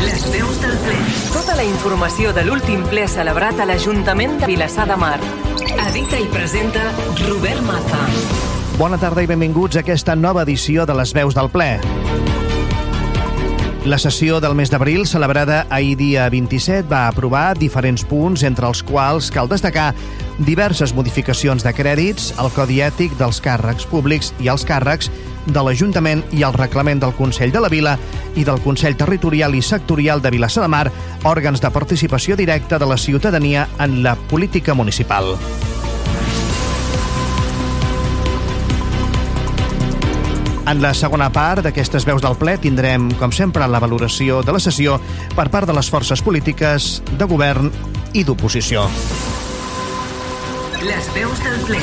Les veus del ple. Tota la informació de l'últim ple celebrat a l'Ajuntament de Vilassar de Mar. Edita i presenta Robert Maza. Bona tarda i benvinguts a aquesta nova edició de les veus del ple. La sessió del mes d'abril, celebrada ahir dia 27, va aprovar diferents punts, entre els quals cal destacar diverses modificacions de crèdits, el codi ètic dels càrrecs públics i els càrrecs de l'Ajuntament i el reglament del Consell de la Vila i del Consell Territorial i Sectorial de Vilassar de Mar, òrgans de participació directa de la ciutadania en la política municipal. En la segona part d'aquestes veus del ple tindrem, com sempre, la valoració de la sessió per part de les forces polítiques de govern i d'oposició. Les veus del ple.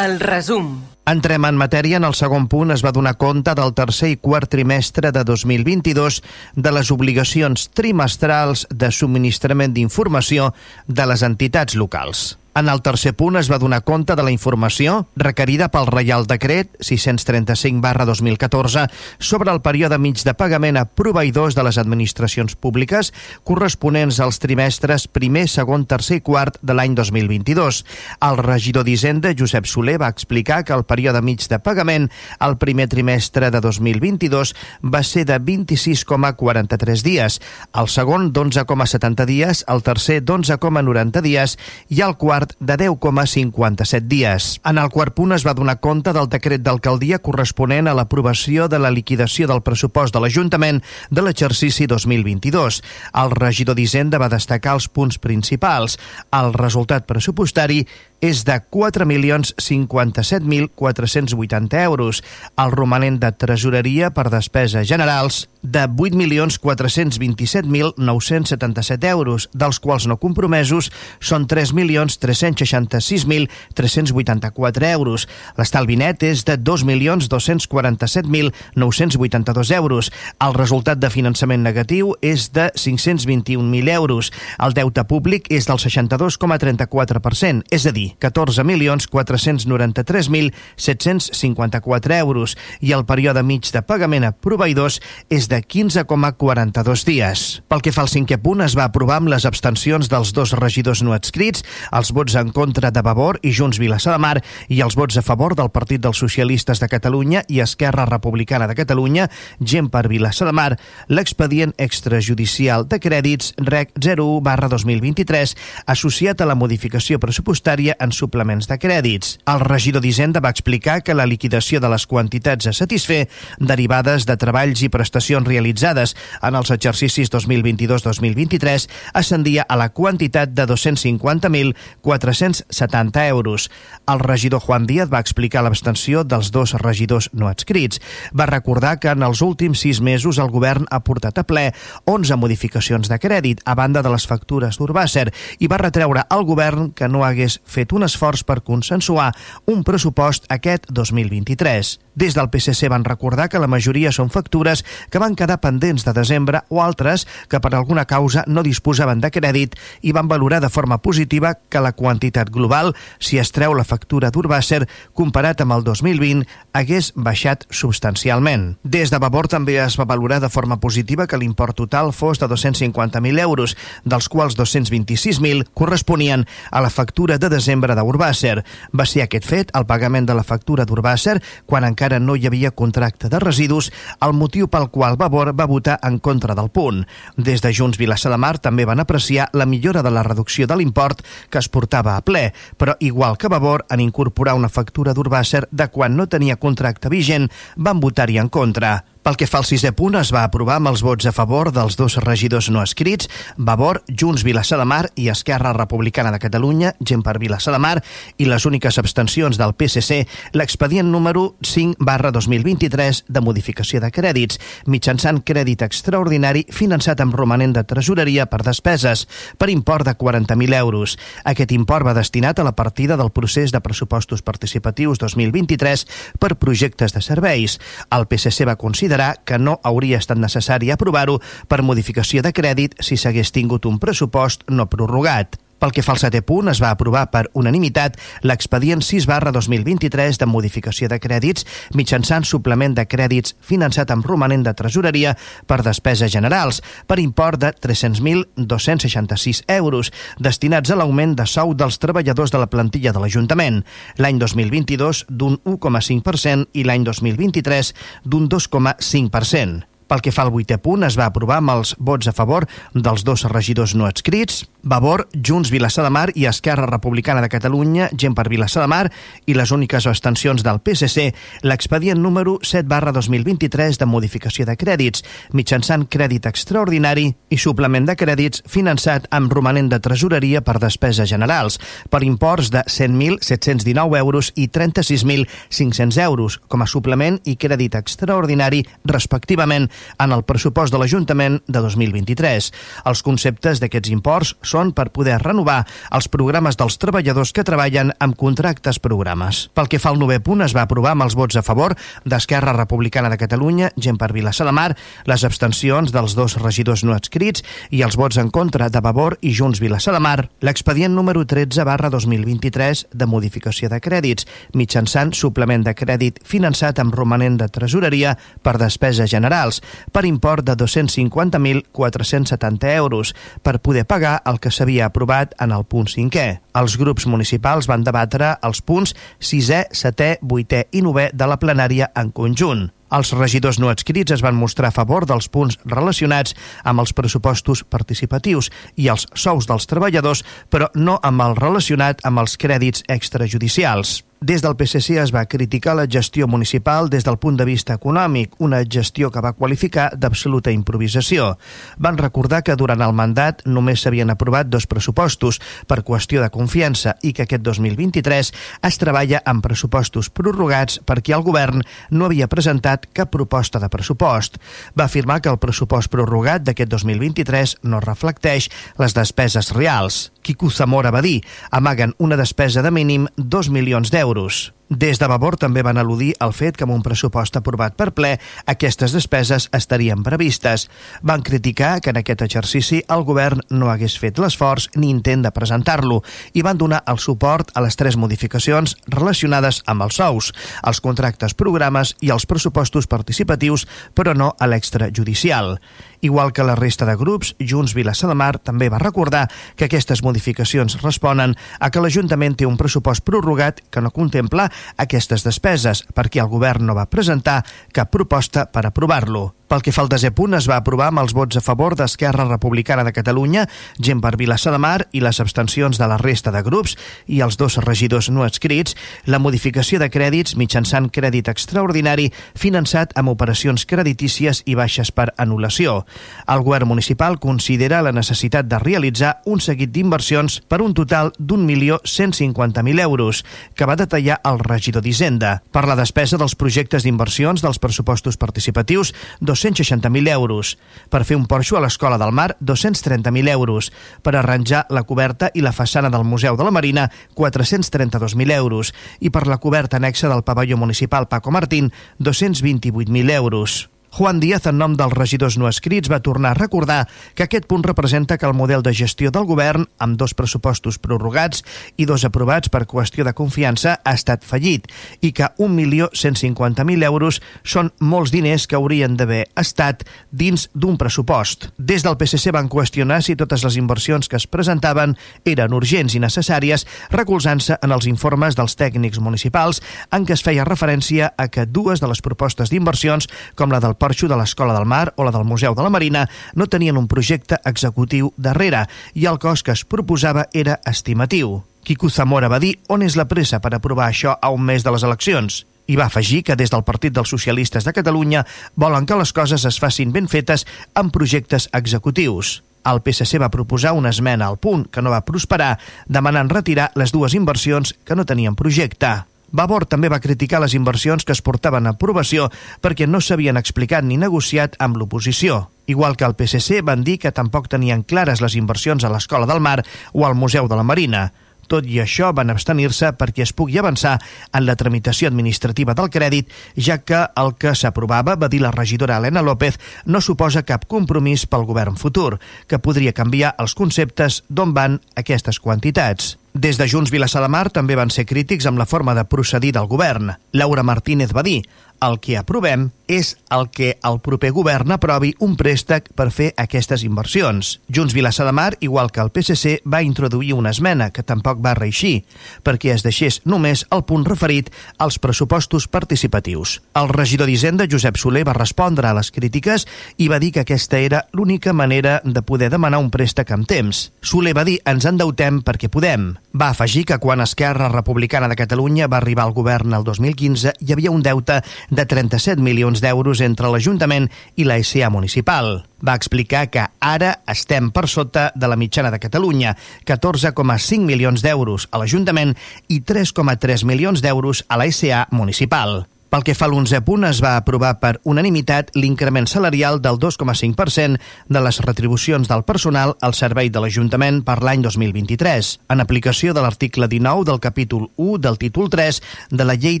El resum. Entrem en matèria. En el segon punt es va donar compte del tercer i quart trimestre de 2022 de les obligacions trimestrals de subministrament d'informació de les entitats locals. En el tercer punt es va donar compte de la informació requerida pel Reial Decret 635 barra 2014 sobre el període mig de pagament a proveïdors de les administracions públiques corresponents als trimestres primer, segon, tercer i quart de l'any 2022. El regidor d'Hisenda, Josep Soler, va explicar que el període mig de pagament al primer trimestre de 2022 va ser de 26,43 dies, el segon d'11,70 dies, el tercer d'11,90 dies i el quart quart de 10,57 dies. En el quart punt es va donar compte del decret d'alcaldia corresponent a l'aprovació de la liquidació del pressupost de l'Ajuntament de l'exercici 2022. El regidor d'Hisenda va destacar els punts principals. El resultat pressupostari és de 4.057.480 euros. El romanent de tresoreria per despeses generals de 8.427.977 euros, dels quals no compromesos són 3.366.384 euros. L'estalvi net és de 2.247.982 euros. El resultat de finançament negatiu és de 521.000 euros. El deute públic és del 62,34%, és a dir, 14.493.754 euros i el període mig de pagament a proveïdors és de 15,42 dies. Pel que fa al cinquè punt, es va aprovar amb les abstencions dels dos regidors no adscrits, els vots en contra de Vavor i Junts Vilassar de Mar i els vots a favor del Partit dels Socialistes de Catalunya i Esquerra Republicana de Catalunya, gent per Vilassar de Mar, l'expedient extrajudicial de crèdits REC 01 barra 2023 associat a la modificació pressupostària en suplements de crèdits. El regidor d'Hisenda va explicar que la liquidació de les quantitats a satisfer derivades de treballs i prestacions realitzades en els exercicis 2022-2023 ascendia a la quantitat de 250.470 euros. El regidor Juan Díaz va explicar l'abstenció dels dos regidors no adscrits. Va recordar que en els últims sis mesos el govern ha portat a ple 11 modificacions de crèdit a banda de les factures d'Urbàcer i va retreure al govern que no hagués fet un esforç per consensuar un pressupost aquest 2023. Des del PSC van recordar que la majoria són factures que van quedar pendents de desembre o altres que per alguna causa no disposaven de crèdit i van valorar de forma positiva que la quantitat global, si es treu la factura d'Urbàcer, comparat amb el 2020, hagués baixat substancialment. Des de Vavor també es va valorar de forma positiva que l'import total fos de 250.000 euros, dels quals 226.000 corresponien a la factura de desembre d'Urbàcer. Va ser aquest fet, el pagament de la factura d'Urbàcer, quan encara no hi havia contracte de residus, el motiu pel qual Vavor va votar en contra del punt. Des de Junts Vilassar de Mar també van apreciar la millora de la reducció de l'import que es portava a ple, però igual que Vavor, en incorporar una factura d'Urbàcer de quan no tenia contracte vigent, van votar-hi en contra. Pel que fa al sisè punt, es va aprovar amb els vots a favor dels dos regidors no escrits, Vavor, Junts Vilassar de Mar i Esquerra Republicana de Catalunya, gent per Vilassar de Mar, i les úniques abstencions del PSC, l'expedient número 5 barra 2023 de modificació de crèdits, mitjançant crèdit extraordinari finançat amb romanent de tresoreria per despeses, per import de 40.000 euros. Aquest import va destinat a la partida del procés de pressupostos participatius 2023 per projectes de serveis. El PSC va considerar considerar que no hauria estat necessari aprovar-ho per modificació de crèdit si s'hagués tingut un pressupost no prorrogat. Pel que fa al setè punt, es va aprovar per unanimitat l'expedient 6 barra 2023 de modificació de crèdits mitjançant suplement de crèdits finançat amb romanent de tresoreria per despeses generals per import de 300.266 euros destinats a l'augment de sou dels treballadors de la plantilla de l'Ajuntament, l'any 2022 d'un 1,5% i l'any 2023 d'un 2,5%. Pel que fa al vuitè punt, es va aprovar amb els vots a favor dels dos regidors no adscrits, Vavor, Junts, Vilassar de Mar i Esquerra Republicana de Catalunya, gent per Vilassar de Mar i les úniques abstencions del PSC, l'expedient número 7 barra 2023 de modificació de crèdits, mitjançant crèdit extraordinari i suplement de crèdits finançat amb romanent de tresoreria per despeses generals, per imports de 100.719 euros i 36.500 euros, com a suplement i crèdit extraordinari, respectivament, en el pressupost de l'Ajuntament de 2023. Els conceptes d'aquests imports són per poder renovar els programes dels treballadors que treballen amb contractes programes. Pel que fa al novè punt, es va aprovar amb els vots a favor d'Esquerra Republicana de Catalunya, gent per Vilassar de Mar, les abstencions dels dos regidors no adscrits i els vots en contra de Vavor i Junts Vilassar de Mar, l'expedient número 13 barra 2023 de modificació de crèdits, mitjançant suplement de crèdit finançat amb romanent de tresoreria per despeses generals, per import de 250.470 euros, per poder pagar el que s'havia aprovat en el punt cinquè. Els grups municipals van debatre els punts 6è, 7è, 8è i 9è de la plenària en conjunt. Els regidors no adscrits es van mostrar a favor dels punts relacionats amb els pressupostos participatius i els sous dels treballadors, però no amb el relacionat amb els crèdits extrajudicials. Des del PSC es va criticar la gestió municipal des del punt de vista econòmic, una gestió que va qualificar d'absoluta improvisació. Van recordar que durant el mandat només s'havien aprovat dos pressupostos per qüestió de confiança i que aquest 2023 es treballa amb pressupostos prorrogats perquè el govern no havia presentat cap proposta de pressupost. Va afirmar que el pressupost prorrogat d'aquest 2023 no reflecteix les despeses reals. Quico Zamora va dir, amaguen una despesa de mínim 2 milions d'euros. Des de Vavor també van al·ludir al fet que amb un pressupost aprovat per ple aquestes despeses estarien previstes. Van criticar que en aquest exercici el govern no hagués fet l'esforç ni intent de presentar-lo i van donar el suport a les tres modificacions relacionades amb els sous, els contractes programes i els pressupostos participatius, però no a l'extrajudicial. Igual que la resta de grups, Junts Vilassar de Mar també va recordar que aquestes modificacions responen a que l'Ajuntament té un pressupost prorrogat que no contempla aquestes despeses perquè el govern no va presentar cap proposta per aprovar-lo. Pel que fa al desè punt, es va aprovar amb els vots a favor d'Esquerra Republicana de Catalunya, gent per Vilassar de Mar i les abstencions de la resta de grups i els dos regidors no adscrits, la modificació de crèdits mitjançant crèdit extraordinari finançat amb operacions creditícies i baixes per anul·lació. El govern municipal considera la necessitat de realitzar un seguit d'inversions per un total d'un milió 150.000 euros, que va detallar el regidor d'Hisenda. Per la despesa dels projectes d'inversions dels pressupostos participatius, 260.000 euros. Per fer un porxo a l'Escola del Mar, 230.000 euros. Per arranjar la coberta i la façana del Museu de la Marina, 432.000 euros. I per la coberta anexa del pavelló municipal Paco Martín, 228.000 euros. Juan Díaz, en nom dels regidors no escrits, va tornar a recordar que aquest punt representa que el model de gestió del govern, amb dos pressupostos prorrogats i dos aprovats per qüestió de confiança, ha estat fallit i que 1.150.000 euros són molts diners que haurien d'haver estat dins d'un pressupost. Des del PSC van qüestionar si totes les inversions que es presentaven eren urgents i necessàries, recolzant-se en els informes dels tècnics municipals en què es feia referència a que dues de les propostes d'inversions, com la del porxo de l'Escola del Mar o la del Museu de la Marina no tenien un projecte executiu darrere i el cost que es proposava era estimatiu. Quico Zamora va dir on és la pressa per aprovar això a un mes de les eleccions. I va afegir que des del Partit dels Socialistes de Catalunya volen que les coses es facin ben fetes amb projectes executius. El PSC va proposar una esmena al punt que no va prosperar, demanant retirar les dues inversions que no tenien projecte. Vavor també va criticar les inversions que es portaven a aprovació perquè no s'havien explicat ni negociat amb l'oposició. Igual que el PSC van dir que tampoc tenien clares les inversions a l'Escola del Mar o al Museu de la Marina. Tot i això, van abstenir-se perquè es pugui avançar en la tramitació administrativa del crèdit, ja que el que s'aprovava, va dir la regidora Helena López, no suposa cap compromís pel govern futur, que podria canviar els conceptes d'on van aquestes quantitats. Des de Junts Vilassar de Mar també van ser crítics amb la forma de procedir del govern. Laura Martínez va dir el que aprovem és el que el proper govern aprovi un préstec per fer aquestes inversions. Junts Vilassar de Mar, igual que el PSC, va introduir una esmena que tampoc va reixir, perquè es deixés només el punt referit als pressupostos participatius. El regidor d'Hisenda, Josep Soler, va respondre a les crítiques i va dir que aquesta era l'única manera de poder demanar un préstec amb temps. Soler va dir ens endeutem perquè podem. Va afegir que quan Esquerra Republicana de Catalunya va arribar al govern el 2015 hi havia un deute de 37 milions d'euros entre l'Ajuntament i la SA municipal. Va explicar que ara estem per sota de la mitjana de Catalunya, 14,5 milions d'euros a l'Ajuntament i 3,3 milions d'euros a la SA municipal. Pel que fa a l'11 punt, es va aprovar per unanimitat l'increment salarial del 2,5% de les retribucions del personal al servei de l'Ajuntament per l'any 2023, en aplicació de l'article 19 del capítol 1 del títol 3 de la Llei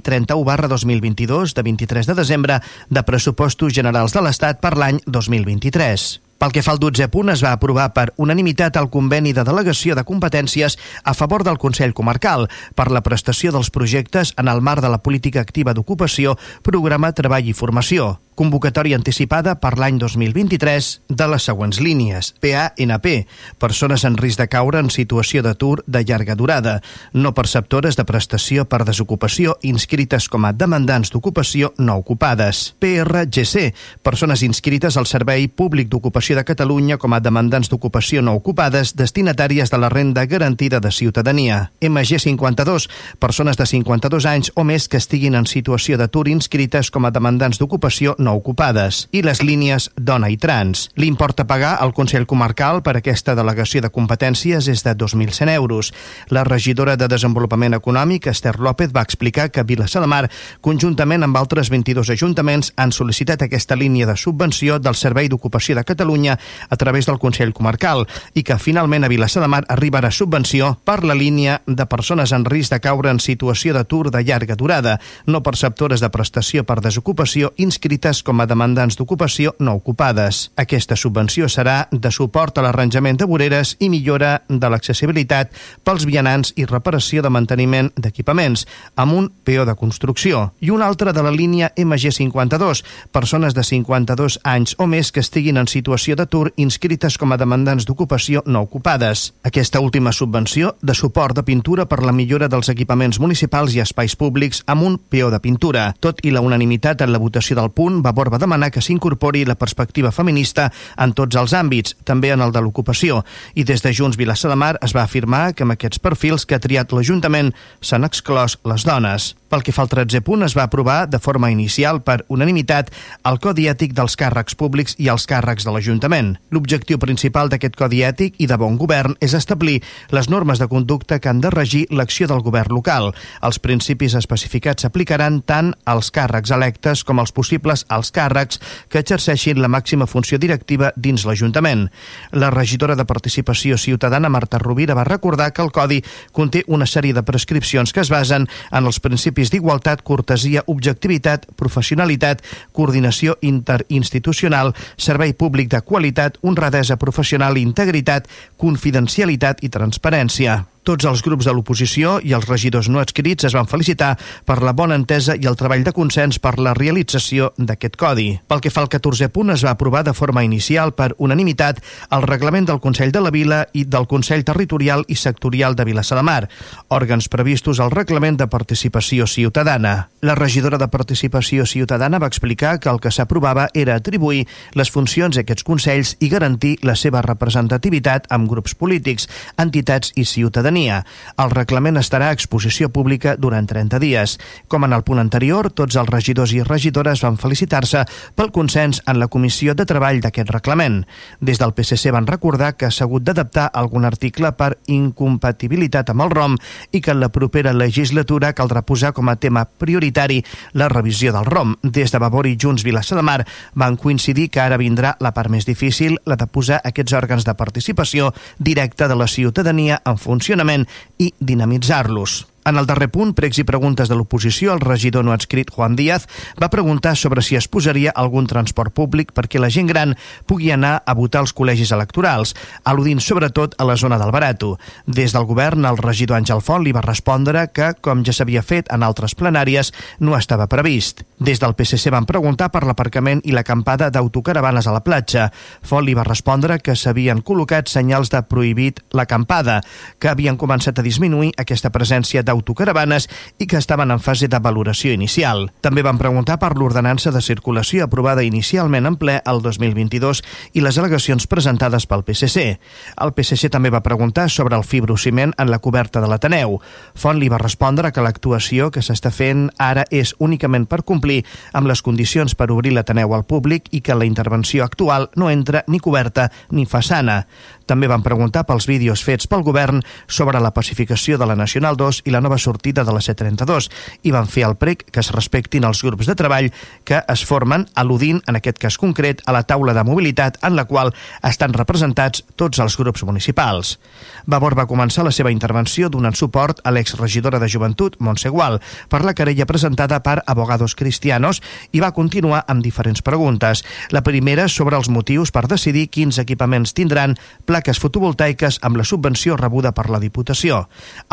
31 barra 2022 de 23 de desembre de pressupostos generals de l'Estat per l'any 2023. Pel que fa al 12 punt, es va aprovar per unanimitat el conveni de delegació de competències a favor del Consell Comarcal per la prestació dels projectes en el marc de la política activa d'ocupació, programa Treball i Formació convocatòria anticipada per l'any 2023 de les següents línies. PANP, persones en risc de caure en situació d'atur de llarga durada, no perceptores de prestació per desocupació inscrites com a demandants d'ocupació no ocupades. PRGC, persones inscrites al Servei Públic d'Ocupació de Catalunya com a demandants d'ocupació no ocupades destinatàries de la renda garantida de ciutadania. MG52, persones de 52 anys o més que estiguin en situació d'atur inscrites com a demandants d'ocupació ocupades, i les línies dona i trans. L'import a pagar al Consell Comarcal per aquesta delegació de competències és de 2.100 euros. La regidora de Desenvolupament Econòmic, Esther López, va explicar que Vilassar de Mar, conjuntament amb altres 22 ajuntaments, han sol·licitat aquesta línia de subvenció del Servei d'Ocupació de Catalunya a través del Consell Comarcal i que finalment a Vilassar de Mar arribarà subvenció per la línia de persones en risc de caure en situació d'atur de llarga durada, no perceptores de prestació per desocupació inscrites inscrites com a demandants d'ocupació no ocupades. Aquesta subvenció serà de suport a l'arranjament de voreres i millora de l'accessibilitat pels vianants i reparació de manteniment d'equipaments, amb un PO de construcció. I una altra de la línia MG52, persones de 52 anys o més que estiguin en situació d'atur inscrites com a demandants d'ocupació no ocupades. Aquesta última subvenció de suport de pintura per la millora dels equipaments municipals i espais públics amb un PO de pintura. Tot i la unanimitat en la votació del punt, Vavor va demanar que s'incorpori la perspectiva feminista en tots els àmbits, també en el de l'ocupació, i des de Junts Vilassa de Mar es va afirmar que amb aquests perfils que ha triat l'Ajuntament s'han exclòs les dones. Pel que fa al 13 punt, es va aprovar de forma inicial per unanimitat el Codi Ètic dels càrrecs públics i els càrrecs de l'Ajuntament. L'objectiu principal d'aquest Codi Ètic i de bon govern és establir les normes de conducta que han de regir l'acció del govern local. Els principis especificats s'aplicaran tant als càrrecs electes com als possibles als càrrecs que exerceixin la màxima funció directiva dins l'Ajuntament. La regidora de Participació Ciutadana, Marta Rovira, va recordar que el Codi conté una sèrie de prescripcions que es basen en els principis principis d'igualtat, cortesia, objectivitat, professionalitat, coordinació interinstitucional, servei públic de qualitat, honradesa professional, integritat, confidencialitat i transparència. Tots els grups de l'oposició i els regidors no adscrits es van felicitar per la bona entesa i el treball de consens per la realització d'aquest codi. Pel que fa al 14 punt, es va aprovar de forma inicial per unanimitat el reglament del Consell de la Vila i del Consell Territorial i Sectorial de Vilassar de Mar, òrgans previstos al reglament de participació ciutadana. La regidora de Participació Ciutadana va explicar que el que s'aprovava era atribuir les funcions a aquests consells i garantir la seva representativitat amb grups polítics, entitats i ciutadania ciutadania. El reglament estarà a exposició pública durant 30 dies. Com en el punt anterior, tots els regidors i regidores van felicitar-se pel consens en la comissió de treball d'aquest reglament. Des del PSC van recordar que s'ha hagut d'adaptar algun article per incompatibilitat amb el ROM i que en la propera legislatura caldrà posar com a tema prioritari la revisió del ROM. Des de Vavor i Junts Vilassa de Mar van coincidir que ara vindrà la part més difícil, la de posar aquests òrgans de participació directa de la ciutadania en funcionament funcionament i dinamitzar-los. En el darrer punt, pregs i preguntes de l'oposició, el regidor no adscrit Juan Díaz va preguntar sobre si es posaria algun transport públic perquè la gent gran pugui anar a votar als col·legis electorals, al·ludint sobretot a la zona del Barato. Des del govern, el regidor Àngel Font li va respondre que, com ja s'havia fet en altres plenàries, no estava previst. Des del PSC van preguntar per l'aparcament i l'acampada d'autocaravanes a la platja. Font li va respondre que s'havien col·locat senyals de prohibit l'acampada, que havien començat a disminuir aquesta presència de d'autocaravanes i que estaven en fase de valoració inicial. També van preguntar per l'ordenança de circulació aprovada inicialment en ple el 2022 i les al·legacions presentades pel PSC. El PSC també va preguntar sobre el fibrociment en la coberta de l'Ateneu. Font li va respondre que l'actuació que s'està fent ara és únicament per complir amb les condicions per obrir l'Ateneu al públic i que la intervenció actual no entra ni coberta ni façana. També van preguntar pels vídeos fets pel govern sobre la pacificació de la Nacional 2 i la nova sortida de la C32 i van fer el prec que es respectin els grups de treball que es formen al·ludint, en aquest cas concret, a la taula de mobilitat en la qual estan representats tots els grups municipals. Vavor va començar la seva intervenció donant suport a l'exregidora de Joventut, Montse Gual, per la querella presentada per Abogados Cristianos i va continuar amb diferents preguntes. La primera sobre els motius per decidir quins equipaments tindran plaques fotovoltaiques amb la subvenció rebuda per la Diputació.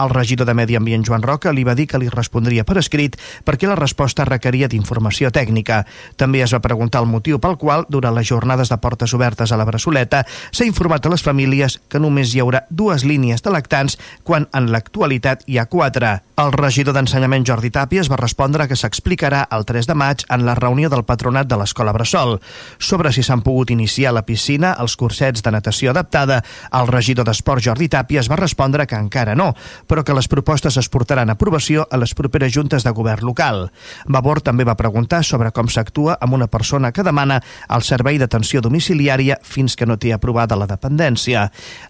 El regidor de Medi Ambient, Joan Roca, li va dir que li respondria per escrit perquè la resposta requeria d'informació tècnica. També es va preguntar el motiu pel qual, durant les jornades de portes obertes a la Bressoleta, s'ha informat a les famílies que només hi haurà dues línies de lactants quan en l'actualitat hi ha quatre. El regidor d'Ensenyament Jordi Tàpies va respondre que s'explicarà el 3 de maig en la reunió del patronat de l'Escola Bressol. Sobre si s'han pogut iniciar la piscina, els cursets de natació adaptada, el regidor d'Esport Jordi Tàpies va respondre que encara no, però que les propostes es portaran a aprovació a les properes juntes de govern local. Vavor també va preguntar sobre com s'actua amb una persona que demana el servei d'atenció domiciliària fins que no té aprovada la dependència.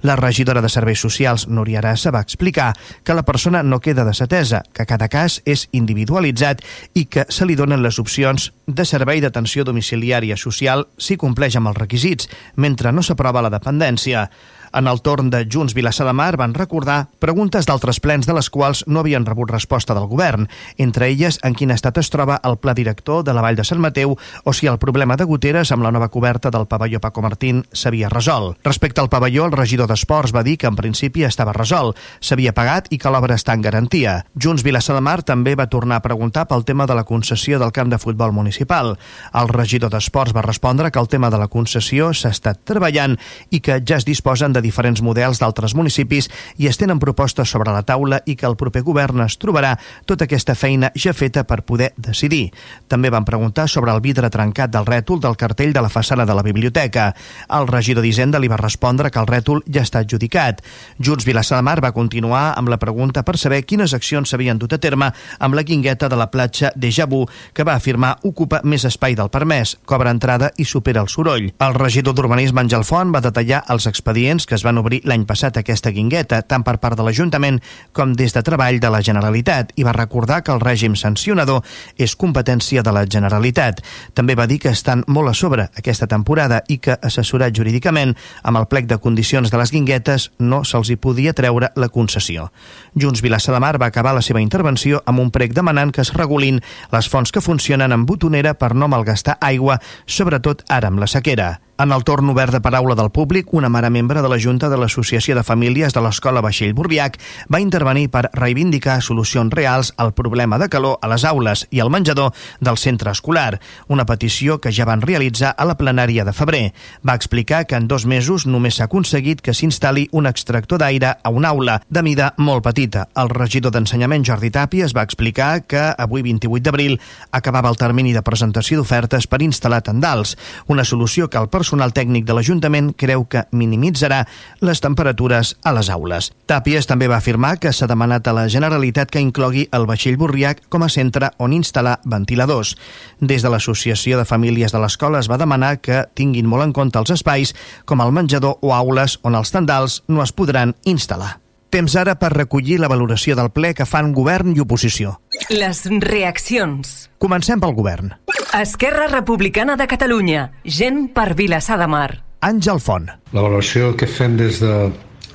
La regidora de Serveis Socials, Núria Arassa, va explicar que la persona no queda desatesa que cada cas és individualitzat i que se li donen les opcions de servei d'atenció domiciliària social si compleix amb els requisits, mentre no s'aprova la dependència. En el torn de Junts Vilassar de Mar van recordar preguntes d'altres plens de les quals no havien rebut resposta del govern, entre elles en quin estat es troba el pla director de la Vall de Sant Mateu o si el problema de goteres amb la nova coberta del pavelló Paco Martín s'havia resolt. Respecte al pavelló, el regidor d'Esports va dir que en principi estava resolt, s'havia pagat i que l'obra està en garantia. Junts Vilassar de Mar també va tornar a preguntar pel tema de la concessió del camp de futbol municipal. El regidor d'Esports va respondre que el tema de la concessió s'ha estat treballant i que ja es disposen de diferents models d'altres municipis i es tenen propostes sobre la taula i que el proper govern es trobarà tota aquesta feina ja feta per poder decidir. També van preguntar sobre el vidre trencat del rètol del cartell de la façana de la biblioteca. El regidor d'Hisenda li va respondre que el rètol ja està adjudicat. Junts Vilassar de Mar va continuar amb la pregunta per saber quines accions s'havien dut a terme amb la guingueta de la platja de Jabú, que va afirmar ocupa més espai del permès, cobra entrada i supera el soroll. El regidor d'Urbanisme, Àngel Font, va detallar els expedients que es van obrir l'any passat aquesta guingueta, tant per part de l'Ajuntament com des de Treball de la Generalitat, i va recordar que el règim sancionador és competència de la Generalitat. També va dir que estan molt a sobre aquesta temporada i que, assessorat jurídicament, amb el plec de condicions de les guinguetes no se'ls hi podia treure la concessió. Junts Vilassa de Mar va acabar la seva intervenció amb un prec demanant que es regulin les fonts que funcionen amb botonera per no malgastar aigua, sobretot ara amb la sequera. En el torn obert de paraula del públic, una mare membre de la Junta de l'Associació de Famílies de l'Escola Vaixell Burriac va intervenir per reivindicar solucions reals al problema de calor a les aules i al menjador del centre escolar, una petició que ja van realitzar a la plenària de febrer. Va explicar que en dos mesos només s'ha aconseguit que s'instal·li un extractor d'aire a una aula de mida molt petita. El regidor d'Ensenyament, Jordi Tapi, es va explicar que avui, 28 d'abril, acabava el termini de presentació d'ofertes per instal·lar tendals, una solució que el personal tècnic de l'Ajuntament creu que minimitzarà les temperatures a les aules. Tàpies també va afirmar que s'ha demanat a la Generalitat que inclogui el vaixell Burriac com a centre on instal·lar ventiladors. Des de l'Associació de Famílies de l'Escola es va demanar que tinguin molt en compte els espais com el menjador o aules on els tendals no es podran instal·lar. Temps ara per recollir la valoració del ple que fan govern i oposició. Les reaccions. Comencem pel govern. Esquerra Republicana de Catalunya. Gent per Vilassar de Mar. Àngel Font. La valoració que fem des de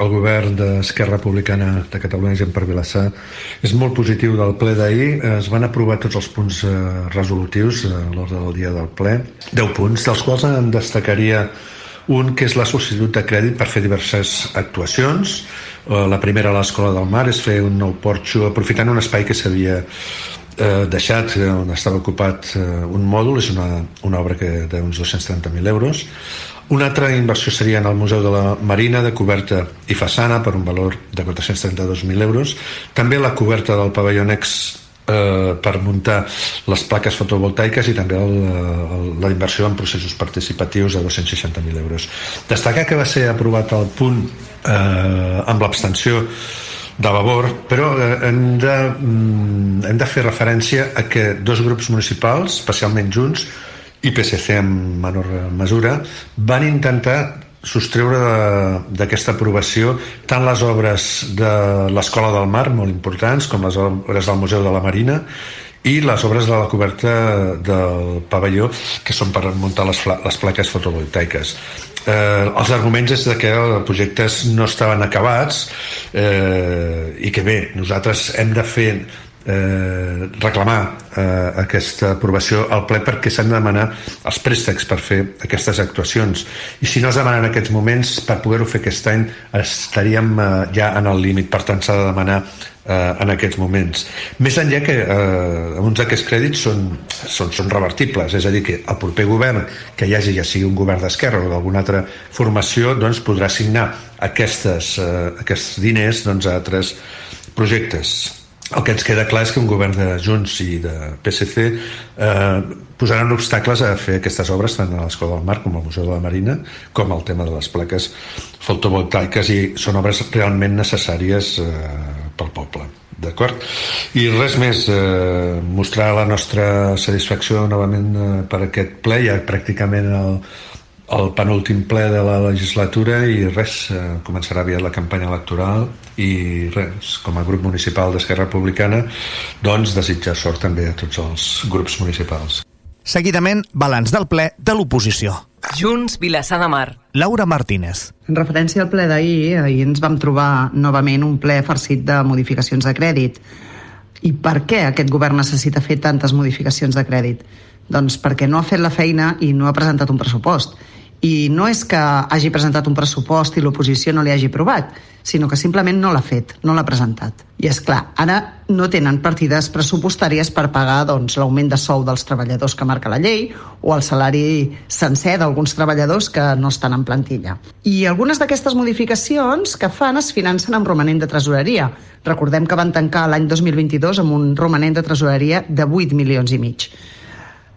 el govern d'Esquerra Republicana de Catalunya Gent per Vilassar és molt positiu del ple d'ahir. Es van aprovar tots els punts eh, resolutius a l'ordre del dia del ple. 10 punts, dels quals en destacaria un que és la sol·licitud de crèdit per fer diverses actuacions. Eh, la primera a l'Escola del Mar és fer un nou porxo aprofitant un espai que s'havia eh, deixat on estava ocupat eh, un mòdul, és una, una obra que d'uns 230.000 euros una altra inversió seria en el Museu de la Marina de coberta i façana per un valor de 432.000 euros. També la coberta del pavelló Nex eh, per muntar les plaques fotovoltaiques i també el, el, la inversió en processos participatius de 260.000 euros. Destacar que va ser aprovat el punt eh, amb l'abstenció de Vavor, però eh, hem, de, mm, hem de fer referència a que dos grups municipals, especialment Junts, i PSC en menor mesura, van intentar sostreure d'aquesta aprovació tant les obres de l'Escola del Mar, molt importants, com les obres del Museu de la Marina, i les obres de la coberta del pavelló, que són per muntar les, les plaques fotovoltaiques. Eh, els arguments és de que els projectes no estaven acabats eh, i que bé, nosaltres hem de fer eh, reclamar eh, aquesta aprovació al ple perquè s'han de demanar els préstecs per fer aquestes actuacions. I si no es demanen en aquests moments per poder-ho fer aquest any estaríem eh, ja en el límit. Per tant s'ha de demanar eh, en aquests moments. Més enllà que eh, uns d'aquests crèdits són, són, són revertibles. És a dir que el proper govern que hi hagi ja sigui un govern d'esquerra o d'alguna altra formació doncs podrà assignar aquestes, eh, aquests diners doncs, a altres projectes el que ens queda clar és que un govern de Junts i de PSC eh, posaran obstacles a fer aquestes obres tant a l'Escola del Mar com al Museu de la Marina com el tema de les plaques fotovoltaiques i són obres realment necessàries eh, pel poble d'acord? I res més eh, mostrar la nostra satisfacció novament eh, per aquest ple ja pràcticament el, el penúltim ple de la legislatura i res, eh, començarà aviat la campanya electoral i res, com a grup municipal d'Esquerra Republicana doncs desitjar sort també a tots els grups municipals. Seguidament, balanç del ple de l'oposició. Junts, Vilassar de Mar. Laura Martínez. En referència al ple d'ahir, ahir ens vam trobar novament un ple farcit de modificacions de crèdit. I per què aquest govern necessita fer tantes modificacions de crèdit? Doncs perquè no ha fet la feina i no ha presentat un pressupost i no és que hagi presentat un pressupost i l'oposició no li hagi aprovat, sinó que simplement no l'ha fet, no l'ha presentat. I és clar, ara no tenen partides pressupostàries per pagar doncs, l'augment de sou dels treballadors que marca la llei o el salari sencer d'alguns treballadors que no estan en plantilla. I algunes d'aquestes modificacions que fan es financen amb romanent de tresoreria. Recordem que van tancar l'any 2022 amb un romanent de tresoreria de 8 milions i mig.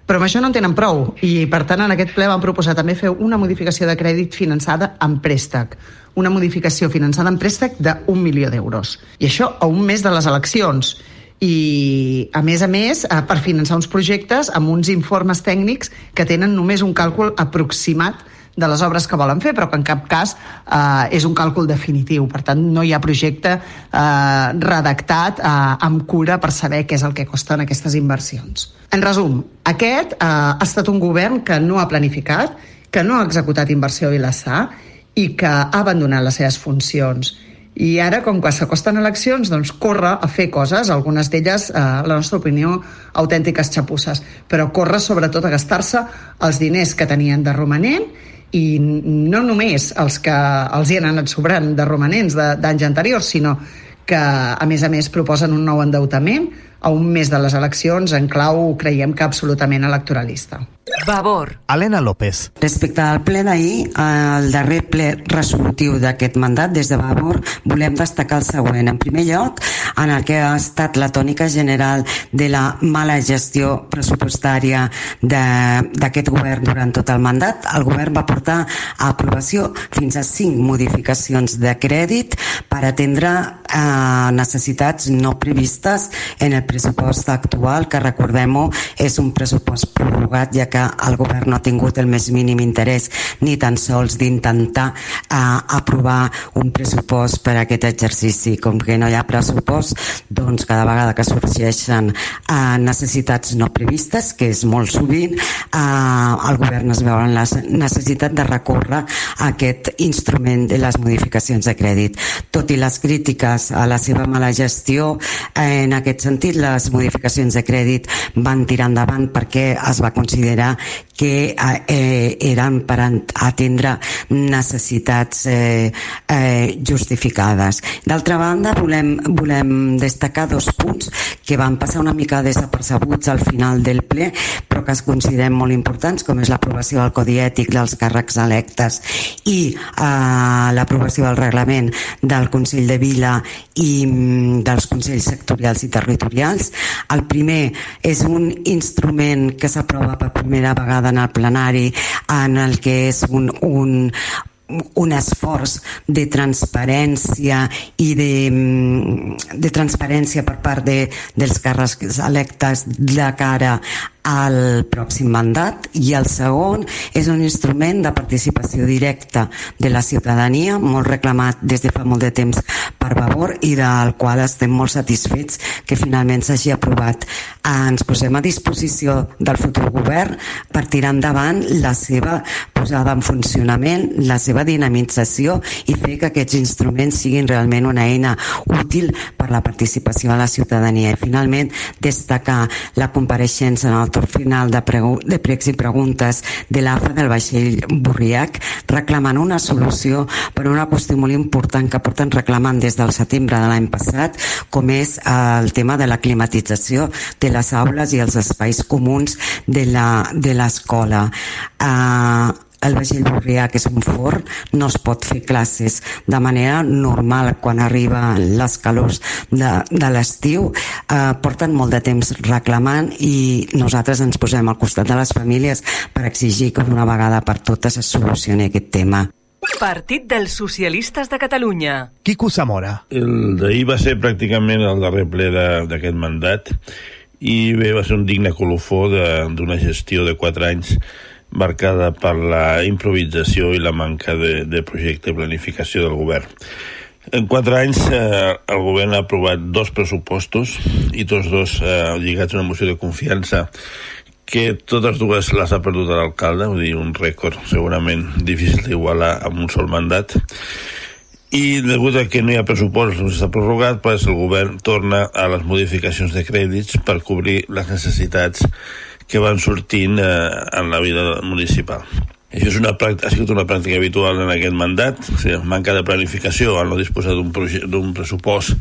Però amb això no en tenen prou. I, per tant, en aquest ple vam proposar també fer una modificació de crèdit finançada en préstec, una modificació finançada en préstec d'un milió d'euros. I això a un mes de les eleccions. I, a més a més, eh, per finançar uns projectes amb uns informes tècnics que tenen només un càlcul aproximat de les obres que volen fer, però que en cap cas eh, és un càlcul definitiu. Per tant, no hi ha projecte eh, redactat eh, amb cura per saber què és el que costen aquestes inversions. En resum, aquest eh, ha estat un govern que no ha planificat, que no ha executat inversió a Vilassar i que ha abandonat les seves funcions. I ara, com que s'acosten eleccions, doncs corre a fer coses, algunes d'elles, eh, la nostra opinió, autèntiques xapusses, però corre sobretot a gastar-se els diners que tenien de romanent i no només els que els hi han anat sobrant de romanents d'anys anteriors, sinó que a més a més proposen un nou endeutament a un mes de les eleccions en clau, creiem que absolutament electoralista. Vavor. Helena López. Respecte al ple d'ahir, el darrer ple resolutiu d'aquest mandat, des de Vavor, volem destacar el següent. En primer lloc, en el que ha estat la tònica general de la mala gestió pressupostària d'aquest govern durant tot el mandat, el govern va portar a aprovació fins a cinc modificacions de crèdit per atendre eh, necessitats no previstes en el pressupost actual, que recordem-ho, és un pressupost prorrogat, ja que el govern no ha tingut el més mínim interès ni tan sols d'intentar eh, aprovar un pressupost per a aquest exercici. Com que no hi ha pressupost, doncs cada vegada que sorgeixen eh, necessitats no previstes, que és molt sovint, eh, el govern es veu en la necessitat de recórrer a aquest instrument de les modificacions de crèdit. Tot i les crítiques a la seva mala gestió, eh, en aquest sentit les modificacions de crèdit van tirar endavant perquè es va considerar que eh, eren per atendre necessitats eh, eh, justificades. D'altra banda, volem, volem destacar dos punts que van passar una mica desapercebuts al final del ple, però que es consideren molt importants, com és l'aprovació del Codi Ètic dels càrrecs electes i eh, l'aprovació del reglament del Consell de Vila i mm, dels Consells sectorials i territorials. El primer és un instrument que s'aprova per primera vegada en el plenari en el que és un, un, un esforç de transparència i de, mm, de transparència per part de, dels càrrecs electes de cara al pròxim mandat i el segon és un instrument de participació directa de la ciutadania molt reclamat des de fa molt de temps per Vavor i del qual estem molt satisfets que finalment s'hagi aprovat. Ens posem a disposició del futur govern per tirar endavant la seva posada en funcionament, la seva dinamització i fer que aquests instruments siguin realment una eina útil per la participació de la ciutadania. I finalment destacar la compareixença en el el torn final de, de pregs i preguntes de l'AFA del vaixell Burriac reclamant una solució per una qüestió molt important que porten reclamant des del setembre de l'any passat com és el tema de la climatització de les aules i els espais comuns de l'escola. Uh, el vaixell Borrià, que és un forn, no es pot fer classes de manera normal quan arriba les calors de, de l'estiu. Eh, porten molt de temps reclamant i nosaltres ens posem al costat de les famílies per exigir que una vegada per totes es solucioni aquest tema. Partit dels Socialistes de Catalunya. Quico Zamora. El d'ahir va ser pràcticament el darrer ple d'aquest mandat i bé, va ser un digne colofó d'una gestió de quatre anys marcada per la improvisació i la manca de, de projecte i planificació del govern. En quatre anys eh, el govern ha aprovat dos pressupostos i tots dos eh, lligats a una moció de confiança que totes dues les ha perdut l'alcalde, vull dir, un rècord segurament difícil d'igualar amb un sol mandat. I degut a que no hi ha pressupost, no s'ha prorrogat, pues el govern torna a les modificacions de crèdits per cobrir les necessitats que van sortint eh, en la vida municipal. Això és una, ha sigut una pràctica habitual en aquest mandat, o sigui, manca de planificació al no disposar d'un pressupost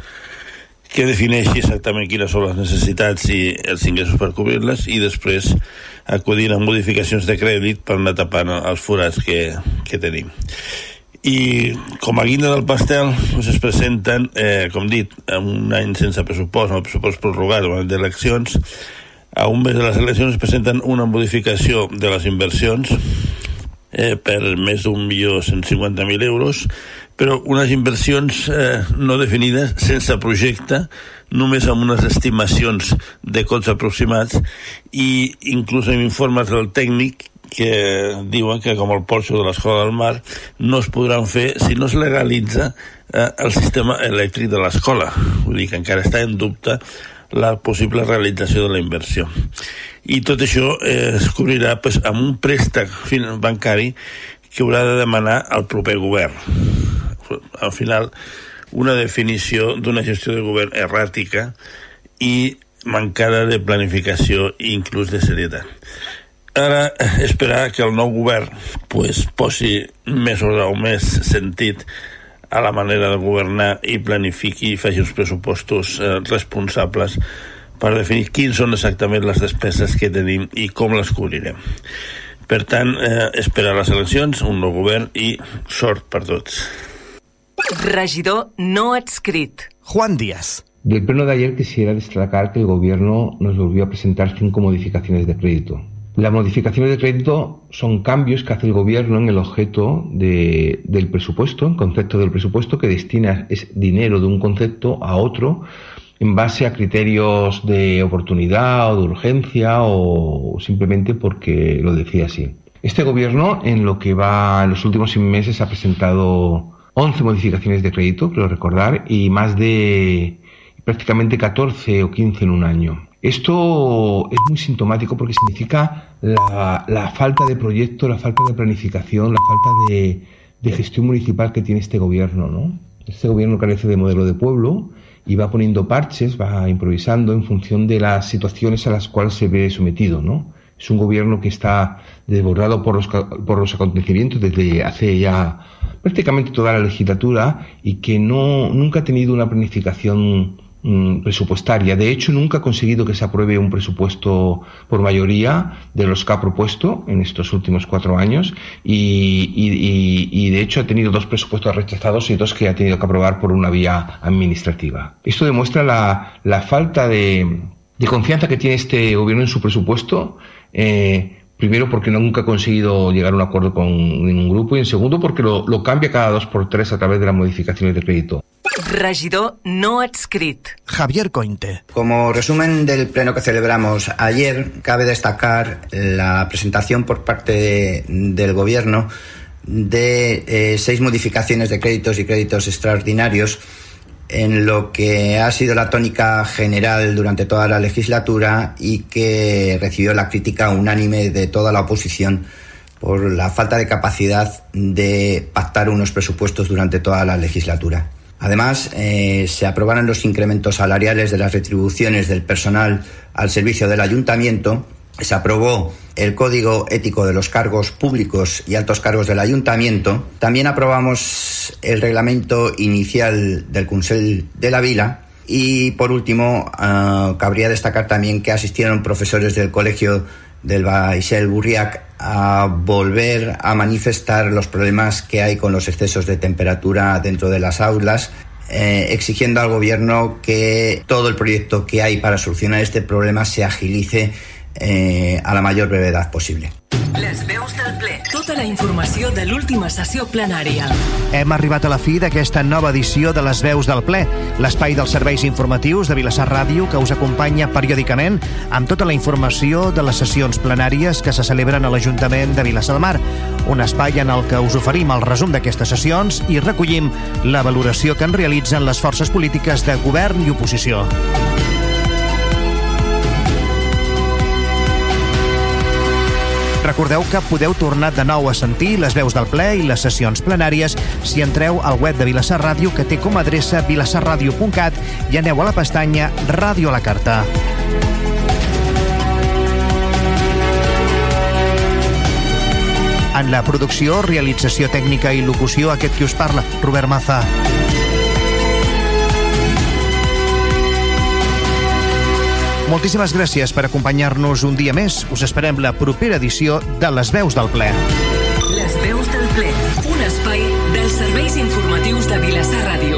que defineixi exactament quines són les necessitats i els ingressos per cobrir-les i després acudir a modificacions de crèdit per anar tapant els forats que, que tenim. I com a guinda del pastel doncs es presenten, eh, com dit, un any sense pressupost, amb el pressupost prorrogat o d'eleccions, a un mes de les eleccions es presenten una modificació de les inversions eh, per més d'un milió cent cinquanta mil euros, però unes inversions eh, no definides, sense projecte, només amb unes estimacions de cots aproximats i inclús amb informes del tècnic que diuen que com el porxo de l'Escola del Mar no es podran fer si no es legalitza eh, el sistema elèctric de l'escola. Vull dir que encara està en dubte la possible realització de la inversió. I tot això eh, es cobrirà pues, amb un préstec bancari que haurà de demanar al proper govern. Al final, una definició d'una gestió de govern erràtica i mancada de planificació i inclús de serietat. Ara, esperar que el nou govern pues, posi més o més sentit a la manera de governar i planifiqui i faci uns pressupostos eh, responsables per definir quins són exactament les despeses que tenim i com les cobrirem. Per tant, eh, esperar les eleccions, un nou govern i sort per tots. Regidor no adscrit. Juan Díaz. Del pleno de ayer quisiera destacar que el Gobierno nos volvió a presentar cinco modificaciones de crédito. Las modificaciones de crédito son cambios que hace el gobierno en el objeto del presupuesto, en concepto del presupuesto, que destina es dinero de un concepto a otro en base a criterios de oportunidad o de urgencia o simplemente porque lo decía así. Este gobierno en lo que va en los últimos seis meses ha presentado 11 modificaciones de crédito, quiero recordar, y más de prácticamente 14 o 15 en un año. Esto es muy sintomático porque significa la, falta de proyecto, la falta de planificación, la falta de, de gestión municipal que tiene este gobierno, ¿no? Este gobierno carece de modelo de pueblo y va poniendo parches, va improvisando en función de las situaciones a las cuales se ve sometido, ¿no? Es un gobierno que está desbordado por los, por los acontecimientos desde hace ya prácticamente toda la legislatura y que no, nunca ha tenido una planificación Mm, presupuestaria. De hecho, nunca ha conseguido que se apruebe un presupuesto por mayoría de los que ha propuesto en estos últimos cuatro años y, y, de hecho ha tenido dos presupuestos rechazados y dos que ha tenido que aprobar por una vía administrativa. Esto demuestra la, la falta de, de, confianza que tiene este gobierno en su presupuesto. Eh, Primero porque nunca ha conseguido llegar a un acuerdo con ningún grupo y en segundo porque lo, lo cambia cada dos por tres a través de las modificaciones de crédito. Regidor no adscrit. Javier Cointe. Como resumen del pleno que celebramos ayer, cabe destacar la presentación por parte de, del Gobierno de eh, seis modificaciones de créditos y créditos extraordinarios en lo que ha sido la tónica general durante toda la legislatura y que recibió la crítica unánime de toda la oposición por la falta de capacidad de pactar unos presupuestos durante toda la legislatura. Además, eh, se aprobaron los incrementos salariales de las retribuciones del personal al servicio del ayuntamiento, se aprobó el Código Ético de los Cargos Públicos y Altos Cargos del Ayuntamiento. También aprobamos el reglamento inicial del Consell de la Vila. Y por último, uh, cabría destacar también que asistieron profesores del Colegio del Baixel Burriac a volver a manifestar los problemas que hay con los excesos de temperatura dentro de las aulas, eh, exigiendo al Gobierno que todo el proyecto que hay para solucionar este problema se agilice eh, a la mayor brevedad possible. Les veus del ple. Tota la informació de l'última sessió plenària. Hem arribat a la fi d'aquesta nova edició de les veus del ple, l'espai dels serveis informatius de Vilassar Ràdio que us acompanya periòdicament amb tota la informació de les sessions plenàries que se celebren a l'Ajuntament de Vilassar de Mar. Un espai en el que us oferim el resum d'aquestes sessions i recollim la valoració que en realitzen les forces polítiques de govern i oposició. Recordeu que podeu tornar de nou a sentir les veus del ple i les sessions plenàries si entreu al web de Vilassar Ràdio que té com a adreça vilassarradio.cat i aneu a la pestanya Ràdio a la Carta. En la producció, realització tècnica i locució, aquest qui us parla, Robert Maza. Moltíssimes gràcies per acompanyar-nos un dia més. Us esperem la propera edició de Les Veus del Ple. Les Veus del Ple, un espai dels serveis informatius de Vilassar Ràdio.